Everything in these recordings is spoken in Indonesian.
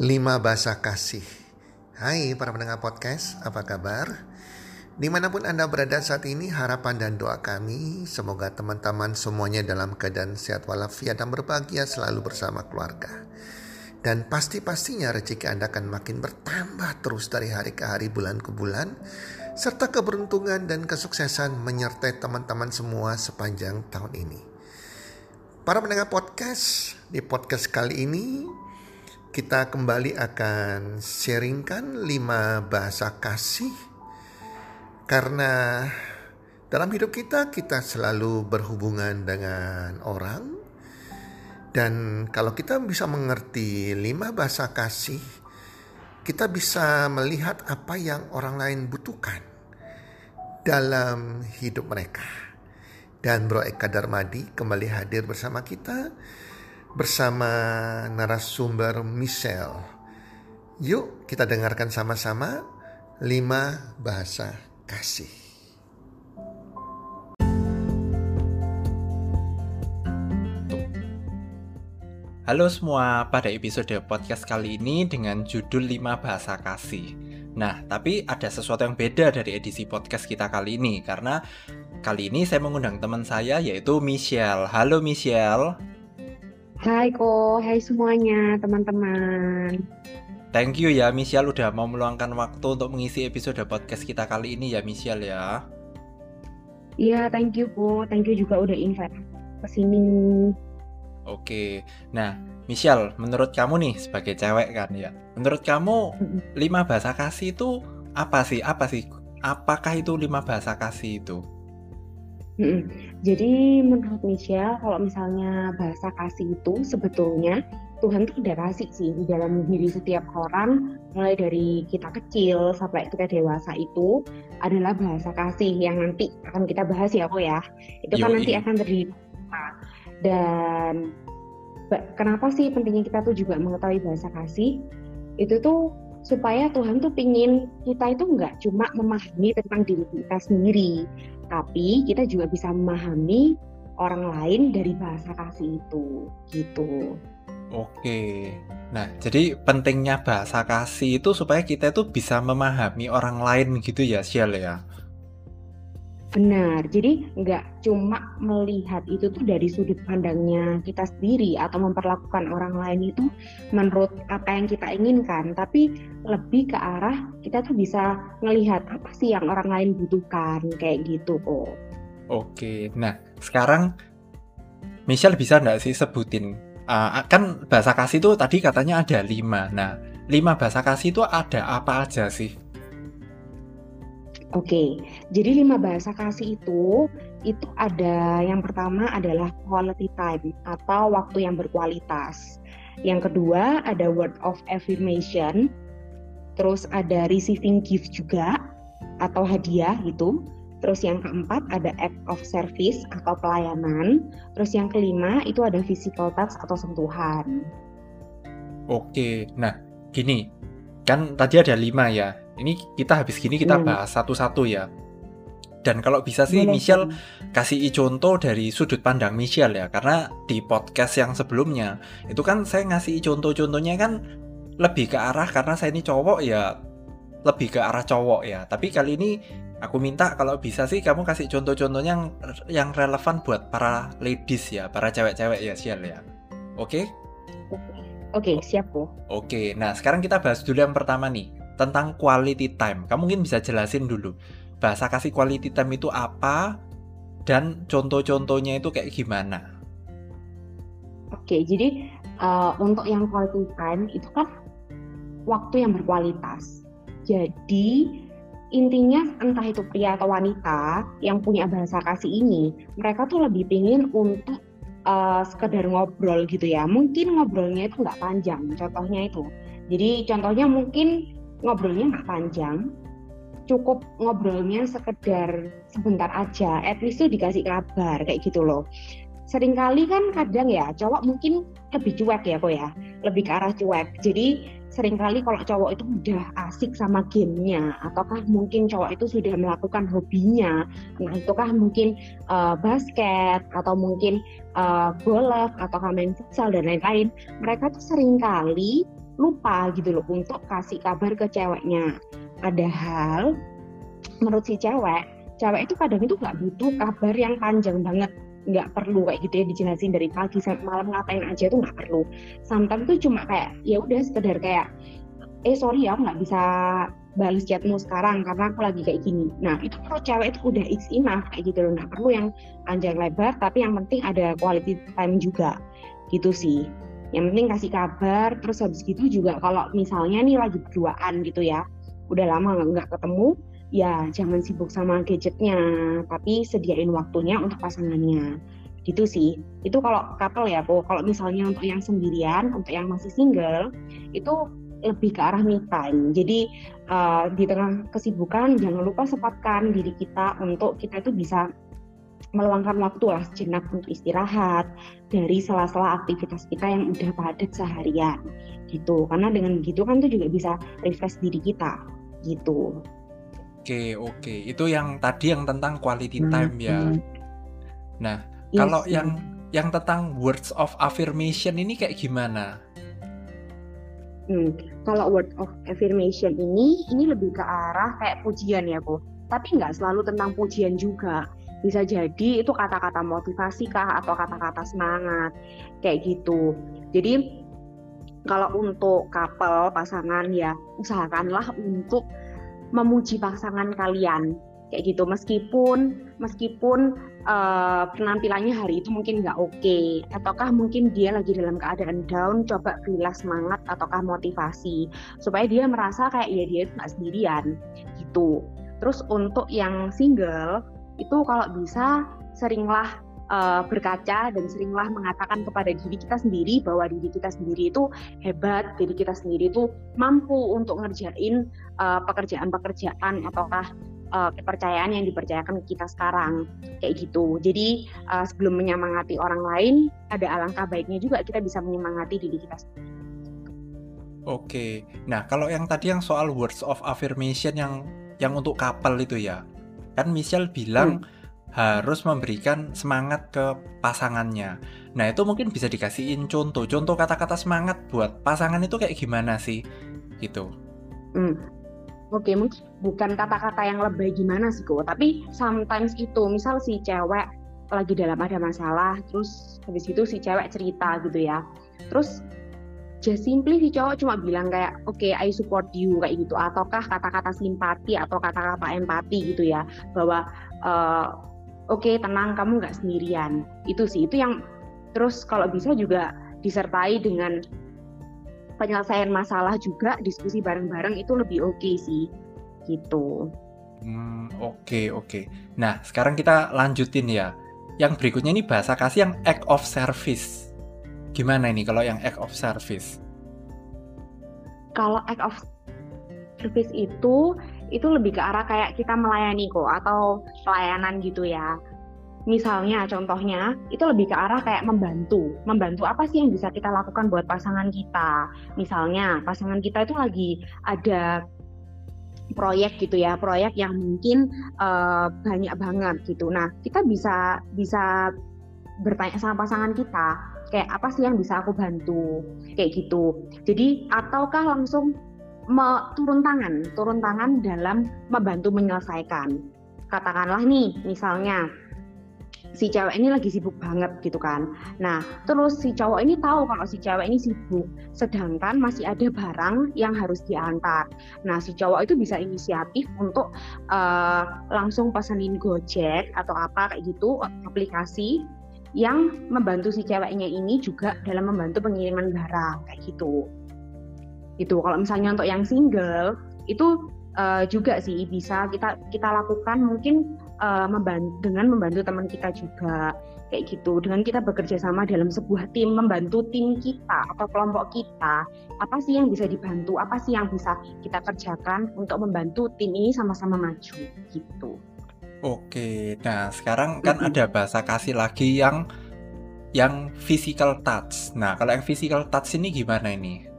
Lima Bahasa Kasih. Hai para pendengar podcast, apa kabar? Di mana pun Anda berada saat ini, harapan dan doa kami Semoga teman-teman semuanya dalam keadaan sehat walafiat dan berbahagia selalu bersama keluarga. Dan pasti-pastinya rezeki Anda akan makin bertambah terus dari hari ke hari, bulan ke bulan Serta keberuntungan dan kesuksesan menyertai teman-teman semua sepanjang tahun ini. Para pendengar podcast, di podcast kali ini kita kembali akan sharingkan lima bahasa kasih karena dalam hidup kita kita selalu berhubungan dengan orang dan kalau kita bisa mengerti lima bahasa kasih kita bisa melihat apa yang orang lain butuhkan dalam hidup mereka. Dan Bro Eka Darmadi kembali hadir bersama kita bersama narasumber Michelle. Yuk kita dengarkan sama-sama lima bahasa kasih. Halo semua, pada episode podcast kali ini dengan judul 5 bahasa kasih. Nah, tapi ada sesuatu yang beda dari edisi podcast kita kali ini karena kali ini saya mengundang teman saya yaitu Michelle. Halo Michelle. Hai Ko, hai semuanya teman-teman. Thank you ya Michelle udah mau meluangkan waktu untuk mengisi episode podcast kita kali ini ya Michelle ya. Iya, thank you Ko. Thank you juga udah invite ke sini. Oke. Nah, Michelle, menurut kamu nih sebagai cewek kan ya. Menurut kamu lima bahasa kasih itu apa sih? Apa sih? Apakah itu lima bahasa kasih itu? Jadi menurut Michelle, kalau misalnya bahasa kasih itu sebetulnya Tuhan tuh udah kasih sih di dalam diri setiap orang, mulai dari kita kecil sampai kita dewasa itu adalah bahasa kasih yang nanti akan kita bahas ya kok ya. Itu kan Yoi. nanti akan terjadi. Dan kenapa sih pentingnya kita tuh juga mengetahui bahasa kasih? Itu tuh supaya Tuhan tuh pingin kita itu nggak cuma memahami tentang diri kita sendiri, tapi kita juga bisa memahami orang lain dari bahasa kasih itu gitu. Oke. Nah, jadi pentingnya bahasa kasih itu supaya kita itu bisa memahami orang lain gitu ya, Shell ya. Benar, jadi nggak cuma melihat itu tuh dari sudut pandangnya kita sendiri atau memperlakukan orang lain itu menurut apa yang kita inginkan, tapi lebih ke arah kita tuh bisa ngelihat apa sih yang orang lain butuhkan kayak gitu kok. Oke. Nah, sekarang Michelle bisa nggak sih sebutin uh, kan bahasa kasih itu tadi katanya ada lima. Nah, lima bahasa kasih itu ada apa aja sih? Oke, jadi lima bahasa kasih itu itu ada yang pertama adalah quality time atau waktu yang berkualitas. Yang kedua ada word of affirmation. Terus ada receiving gift juga atau hadiah gitu. Terus yang keempat ada act of service atau pelayanan. Terus yang kelima itu ada physical touch atau sentuhan. Oke. Nah, gini. Kan tadi ada lima ya. Ini kita habis gini kita Hmm. bahas satu-satu ya. Dan kalau bisa sih Boleh, Michelle kasih contoh dari sudut pandang Michelle ya. Karena di podcast yang sebelumnya itu kan saya ngasih contoh-contohnya kan lebih ke arah karena saya ini cowok ya lebih ke arah cowok ya. Tapi kali ini aku minta kalau bisa sih kamu kasih contoh-contohnya yang yang relevan buat para ladies ya, para cewek-cewek ya, Shell ya. Oke? Oke, siap kok. Oke. Nah, sekarang kita bahas dulu yang pertama nih, tentang quality time. Kamu mungkin bisa jelasin dulu bahasa kasih quality time itu apa dan contoh-contohnya itu kayak gimana? Oke, jadi uh, untuk yang quality time itu kan waktu yang berkualitas. Jadi intinya entah itu pria atau wanita yang punya bahasa kasih ini, mereka tuh lebih pingin untuk uh, sekedar ngobrol gitu ya. Mungkin ngobrolnya itu nggak panjang, contohnya itu. Jadi contohnya mungkin ngobrolnya nggak panjang, cukup ngobrolnya sekedar sebentar aja, at least tuh dikasih kabar kayak gitu loh. Seringkali kan kadang ya cowok mungkin lebih cuek ya kok ya. Lebih ke arah cuek. Jadi sering kali kalau cowok itu udah asik sama gamenya ataukah mungkin cowok itu sudah melakukan hobinya nah itukah mungkin uh, basket atau mungkin uh, golf atau main futsal dan lain-lain mereka tuh sering kali lupa gitu loh untuk kasih kabar ke ceweknya. Padahal menurut si cewek, cewek itu kadang itu nggak butuh kabar yang panjang banget nggak perlu kayak gitu ya dijelasin dari pagi sampai malam ngapain aja tuh nggak perlu. Sometimes tuh cuma kayak ya udah sekedar kayak eh sorry ya aku nggak bisa balas chatmu sekarang karena aku lagi kayak gini. Nah itu kalau cewek itu udah it's enough kayak gitu loh. Nggak perlu yang panjang lebar tapi yang penting ada quality time juga gitu sih. Yang penting kasih kabar terus habis gitu juga kalau misalnya nih lagi berduaan gitu ya udah lama nggak ketemu ya jangan sibuk sama gadgetnya tapi sediain waktunya untuk pasangannya. Gitu sih. Itu kalau couple ya po kalau misalnya untuk yang sendirian untuk yang masih single itu lebih ke arah me time. Jadi uh, di tengah kesibukan jangan lupa sempatkan diri kita untuk kita itu bisa meluangkan waktu lah sejenak untuk istirahat dari sela-sela aktivitas kita yang udah padat seharian gitu karena dengan begitu kan tuh juga bisa refresh diri kita gitu Oke, oke. Itu yang tadi yang tentang quality hmm, time ya. Hmm. Nah, yes, kalau yang yang tentang words of affirmation ini kayak gimana? Hmm, kalau word of affirmation ini ini lebih ke arah kayak pujian ya, Bu. Tapi nggak selalu tentang pujian juga. Bisa jadi itu kata-kata motivasi kah atau kata-kata semangat kayak gitu. Jadi kalau untuk couple pasangan ya usahakanlah untuk memuji pasangan kalian kayak gitu meskipun meskipun uh, penampilannya hari itu mungkin nggak oke okay, ataukah mungkin dia lagi dalam keadaan down coba berilah semangat ataukah motivasi supaya dia merasa kayak ya dia itu nggak sendirian gitu terus untuk yang single itu kalau bisa seringlah uh, berkaca dan seringlah mengatakan kepada diri kita sendiri bahwa diri kita sendiri itu hebat, diri kita sendiri itu mampu untuk ngerjain uh, pekerjaan-pekerjaan ataukah uh, kepercayaan yang dipercayakan kita sekarang kayak gitu. Jadi uh, sebelum menyemangati orang lain, ada alangkah baiknya juga kita bisa menyemangati diri kita sendiri. Oke, nah kalau yang tadi yang soal words of affirmation yang yang untuk couple itu ya, kan Michelle bilang hmm harus memberikan semangat ke pasangannya. Nah, itu mungkin bisa dikasihin contoh. Contoh kata-kata semangat buat pasangan itu kayak gimana sih? Gitu. Hmm. Oke, mungkin bukan kata-kata yang lebih gimana sih kok, tapi sometimes itu, misal si cewek lagi dalam ada masalah, terus habis itu si cewek cerita gitu ya. Terus just simply si cowok cuma bilang kayak oke okay, I support you kayak gitu ataukah kata-kata simpati atau kata-kata empati gitu ya bahwa uh, oke okay, tenang kamu nggak sendirian itu sih itu yang terus kalau bisa juga disertai dengan penyelesaian masalah juga diskusi bareng-bareng itu lebih oke okay sih gitu. Hmm, oke okay, oke. Okay. Nah sekarang kita lanjutin ya. Yang berikutnya ini bahasa kasih yang act of service. Gimana ini kalau yang act of service? Kalau act of service itu itu lebih ke arah kayak kita melayani kok atau pelayanan gitu ya. Misalnya contohnya itu lebih ke arah kayak membantu. Membantu apa sih yang bisa kita lakukan buat pasangan kita? Misalnya pasangan kita itu lagi ada proyek gitu ya, proyek yang mungkin uh, banyak banget gitu. Nah, kita bisa bisa bertanya sama pasangan kita, kayak apa sih yang bisa aku bantu? Kayak gitu. Jadi ataukah langsung turun tangan, turun tangan dalam membantu menyelesaikan. Katakanlah nih, misalnya si cewek ini lagi sibuk banget gitu kan. Nah, terus si cowok ini tahu kalau si cewek ini sibuk, sedangkan masih ada barang yang harus diantar. Nah, si cowok itu bisa inisiatif untuk uh, langsung pesenin Gojek atau apa kayak gitu aplikasi yang membantu si ceweknya ini juga dalam membantu pengiriman barang kayak gitu. Gitu. Kalau misalnya untuk yang single itu uh, juga sih bisa kita kita lakukan mungkin uh, membantu, dengan membantu teman kita juga kayak gitu. Dengan kita bekerja sama dalam sebuah tim membantu tim kita atau kelompok kita apa sih yang bisa dibantu? Apa sih yang bisa kita kerjakan untuk membantu tim ini sama-sama maju? Gitu oke nah sekarang kan ada bahasa kasih lagi yang yang physical touch nah kalau yang physical touch ini gimana ini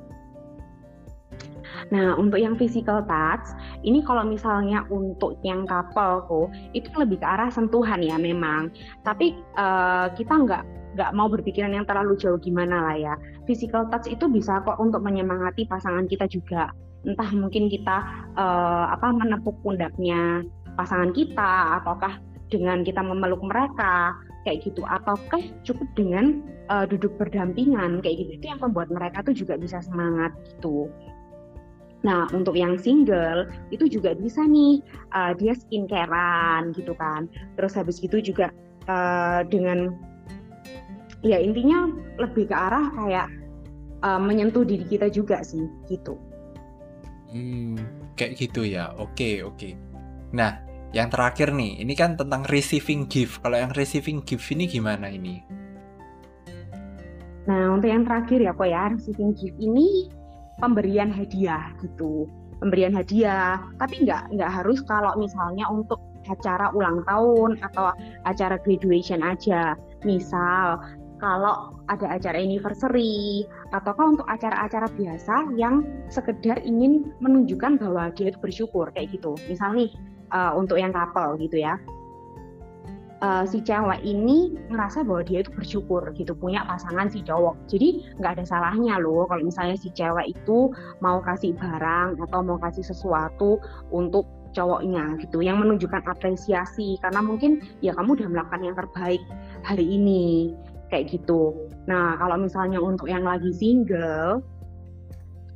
Nah, untuk yang physical touch, ini kalau misalnya untuk yang couple kok, itu lebih ke arah sentuhan ya memang. Tapi uh, kita nggak nggak mau berpikiran yang terlalu jauh gimana lah ya. Physical touch itu bisa kok untuk menyemangati pasangan kita juga. Entah mungkin kita uh, apa menepuk pundaknya pasangan kita ataukah dengan kita memeluk mereka kayak gitu ataukah cukup dengan uh, duduk berdampingan kayak gitu itu yang membuat mereka tuh juga bisa semangat gitu. Nah untuk yang single itu juga bisa nih uh, dia skincarean gitu kan. Terus habis gitu juga uh, dengan ya intinya lebih ke arah kayak uh, menyentuh diri kita juga sih gitu. Hmm, kayak gitu ya. Oke, oke. Nah, yang terakhir nih, ini kan tentang receiving gift. Kalau yang receiving gift ini gimana ini? Nah, untuk yang terakhir ya kok ya, receiving gift ini pemberian hadiah gitu. Pemberian hadiah, tapi nggak nggak harus kalau misalnya untuk acara ulang tahun atau acara graduation aja. Misal kalau ada acara anniversary ataukah untuk acara-acara biasa yang sekedar ingin menunjukkan bahwa dia itu bersyukur kayak gitu. Misal nih uh, untuk yang couple gitu ya. Uh, si cewek ini ngerasa bahwa dia itu bersyukur gitu punya pasangan si cowok. Jadi nggak ada salahnya loh kalau misalnya si cewek itu mau kasih barang atau mau kasih sesuatu untuk cowoknya gitu yang menunjukkan apresiasi. Karena mungkin ya kamu udah melakukan yang terbaik hari ini kayak gitu. Nah kalau misalnya untuk yang lagi single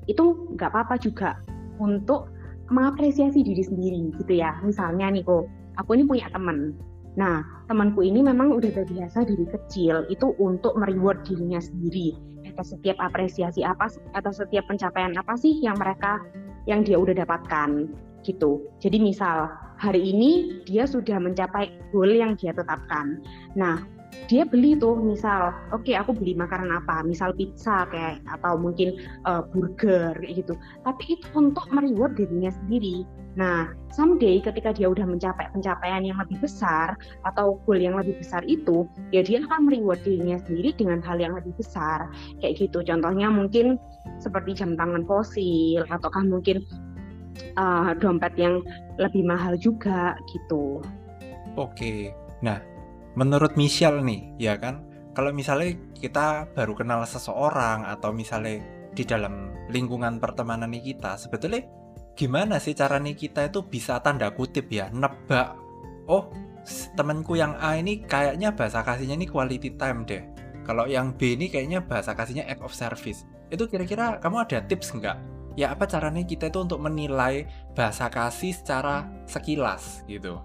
itu nggak apa-apa juga untuk mengapresiasi diri sendiri gitu ya. Misalnya nih kok, aku ini punya teman. Nah, temanku ini memang udah terbiasa dari kecil itu untuk mereward dirinya sendiri atas setiap apresiasi apa atau setiap pencapaian apa sih yang mereka yang dia udah dapatkan gitu. Jadi misal hari ini dia sudah mencapai goal yang dia tetapkan. Nah, dia beli tuh misal oke okay, aku beli makanan apa? Misal pizza kayak atau mungkin uh, burger gitu. Tapi itu untuk mereward dirinya sendiri. Nah someday ketika dia udah mencapai pencapaian yang lebih besar atau goal yang lebih besar itu ya dia akan mereward dirinya sendiri dengan hal yang lebih besar. Kayak gitu. Contohnya mungkin seperti jam tangan fosil ataukah mungkin uh, dompet yang lebih mahal juga gitu oke nah menurut Michelle nih, ya kan, kalau misalnya kita baru kenal seseorang atau misalnya di dalam lingkungan pertemanan kita, sebetulnya gimana sih cara nih kita itu bisa tanda kutip ya nebak, oh temanku yang A ini kayaknya bahasa kasihnya ini quality time deh. Kalau yang B ini kayaknya bahasa kasihnya act of service. Itu kira-kira kamu ada tips nggak? Ya apa caranya kita itu untuk menilai bahasa kasih secara sekilas gitu?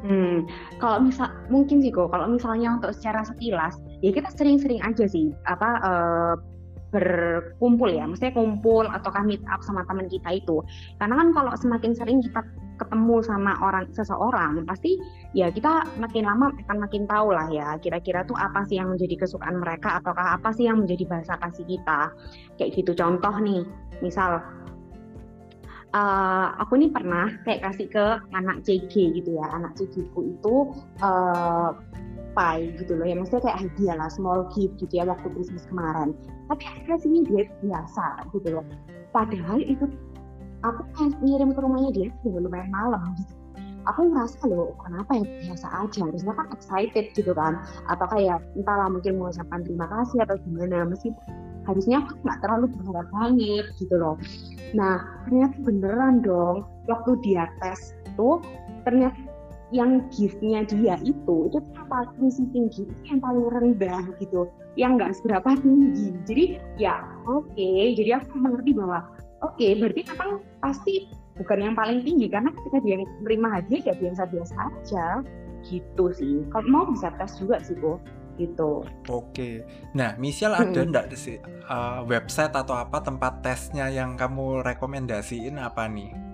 Hmm, kalau misal mungkin sih kok kalau misalnya untuk secara sekilas ya kita sering-sering aja sih apa uh, berkumpul ya, maksudnya kumpul atau meet up sama teman kita itu. Karena kan kalau semakin sering kita ketemu sama orang seseorang, pasti ya kita makin lama akan makin tahu lah ya kira-kira tuh apa sih yang menjadi kesukaan mereka ataukah apa sih yang menjadi bahasa kasih kita. Kayak gitu contoh nih, misal uh, aku ini pernah kayak kasih ke anak CG gitu ya anak CG ku itu uh, pie gitu loh ya maksudnya kayak hadiah lah small gift gitu ya waktu Christmas kemarin tapi sini dia biasa gitu loh. Padahal itu aku ngirim ke rumahnya dia sudah lumayan malam. Gitu aku ngerasa loh kenapa ya? Biasa aja. Harusnya kan excited gitu kan. Atau kayak entahlah mungkin mengucapkan terima kasih atau gimana. Meskipun harusnya aku nggak terlalu berharap banget gitu loh. Nah, ternyata beneran dong. Waktu dia tes itu, ternyata yang giftnya dia itu itu paling tinggi, yang paling rendah gitu, yang nggak seberapa tinggi. Jadi ya oke, okay. jadi aku mengerti bahwa oke, okay, berarti memang pasti bukan yang paling tinggi karena ketika dia menerima hadiah ya biasa-biasa aja gitu sih. Kalau mau bisa tes juga sih, kok gitu. Oke. Nah, misal hmm. ada enggak sih uh, website atau apa tempat tesnya yang kamu rekomendasiin apa nih?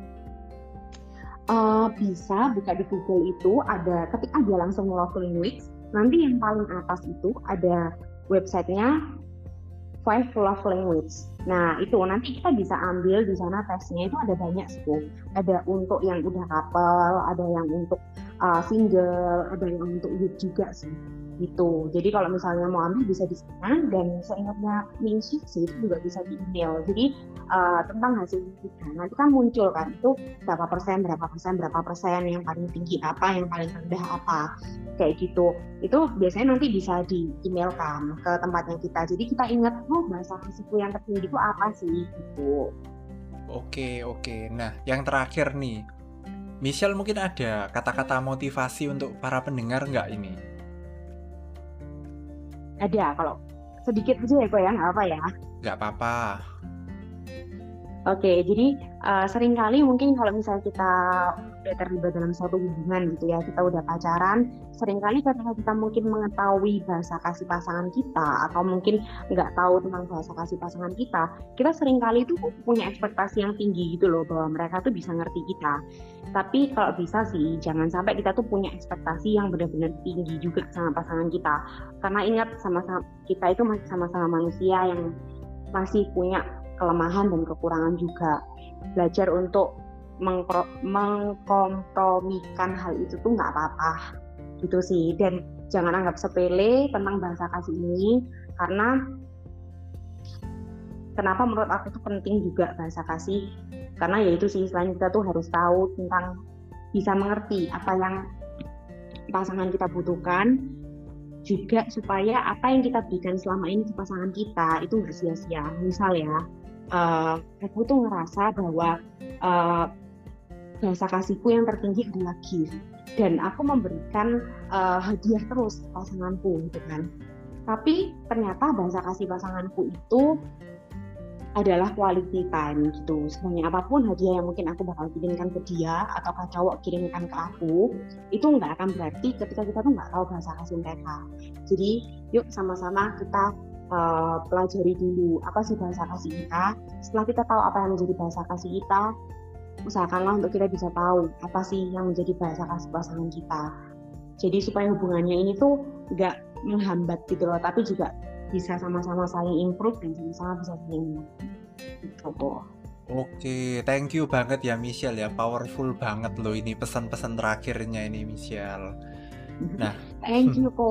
Uh, bisa buka di Google itu ada ketik aja langsung love language. Nanti yang paling atas itu ada websitenya Five Love Language. Nah itu nanti kita bisa ambil di sana tesnya itu ada banyak sih. Ada untuk yang udah couple, ada yang untuk uh, single, ada yang untuk youth juga sih gitu. Jadi kalau misalnya mau ambil bisa di sana dan seingatnya Minsik sih itu juga bisa di email. Jadi uh, tentang hasil kita nanti kan muncul kan itu berapa persen, berapa persen, berapa persen yang paling tinggi apa, yang paling rendah apa kayak gitu. Itu biasanya nanti bisa di email kan ke tempatnya kita. Jadi kita ingat oh bahasa risiko yang tertinggi itu apa sih gitu. Oke oke. Nah yang terakhir nih. Michelle mungkin ada kata-kata motivasi untuk para pendengar nggak ini? Ada kalau sedikit aja ya kok ya nggak apa ya. Nggak apa-apa Oke, jadi uh, sering kali mungkin kalau misalnya kita udah terlibat dalam suatu hubungan gitu ya, kita udah pacaran, sering kali ketika kita mungkin mengetahui bahasa kasih pasangan kita atau mungkin nggak tahu tentang bahasa kasih pasangan kita, kita sering kali itu punya ekspektasi yang tinggi gitu loh bahwa mereka tuh bisa ngerti kita. Tapi kalau bisa sih, jangan sampai kita tuh punya ekspektasi yang benar-benar tinggi juga sama pasangan kita. Karena ingat sama-sama kita itu masih sama-sama manusia yang masih punya kelemahan dan kekurangan juga. Belajar untuk mengkompromikan hal itu tuh nggak apa-apa. Gitu sih. Dan jangan anggap sepele tentang bahasa kasih ini karena kenapa menurut aku tuh penting juga bahasa kasih karena ya itu sih selain kita tuh harus tahu tentang bisa mengerti apa yang pasangan kita butuhkan juga supaya apa yang kita berikan selama ini ke pasangan kita itu nggak sia-sia. Misal ya uh, aku tuh ngerasa bahwa uh, bahasa kasihku yang tertinggi adalah gift. Dan aku memberikan uh, hadiah terus pasanganku gitu kan. Tapi ternyata bahasa kasih pasanganku itu adalah quality time gitu. Sebenarnya apa pun hadiah yang mungkin aku bakal kirimkan ke dia atau ke cowok kirimkan ke aku itu nggak akan berarti ketika kita tuh nggak tahu bahasa kasih mereka. Jadi yuk sama-sama kita uh, pelajari dulu apa sih bahasa kasih kita. Setelah kita tahu apa yang menjadi bahasa kasih kita, usahakanlah untuk kita bisa tahu apa sih yang menjadi bahasa kasih pasangan kita. Jadi supaya hubungannya ini tuh nggak menghambat gitu loh, tapi juga bisa sama-sama saling improve dan sama-sama bisa saling gitu. Oke, thank you banget ya Michelle ya, powerful banget loh ini pesan-pesan terakhirnya ini Michelle. Nah, thank you ko.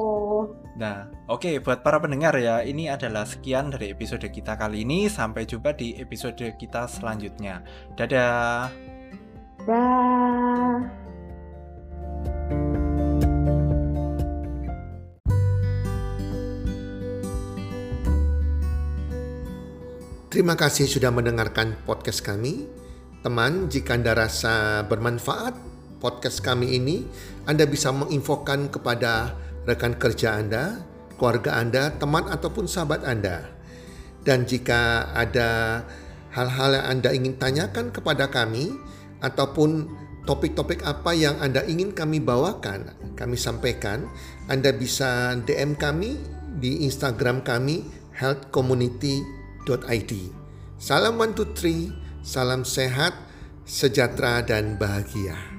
Nah, oke okay, buat para pendengar ya, ini adalah sekian dari episode kita kali ini. Sampai jumpa di episode kita selanjutnya. Dadah. Dah. Terima kasih sudah mendengarkan podcast kami. Teman, jika Anda rasa bermanfaat podcast kami ini, Anda bisa menginfokan kepada rekan kerja Anda, keluarga Anda, teman ataupun sahabat Anda. Dan jika ada hal-hal yang Anda ingin tanyakan kepada kami ataupun topik-topik apa yang Anda ingin kami bawakan, kami sampaikan, Anda bisa DM kami di Instagram kami healthcommunity.id. Salam one two three, salam sehat, sejahtera dan bahagia.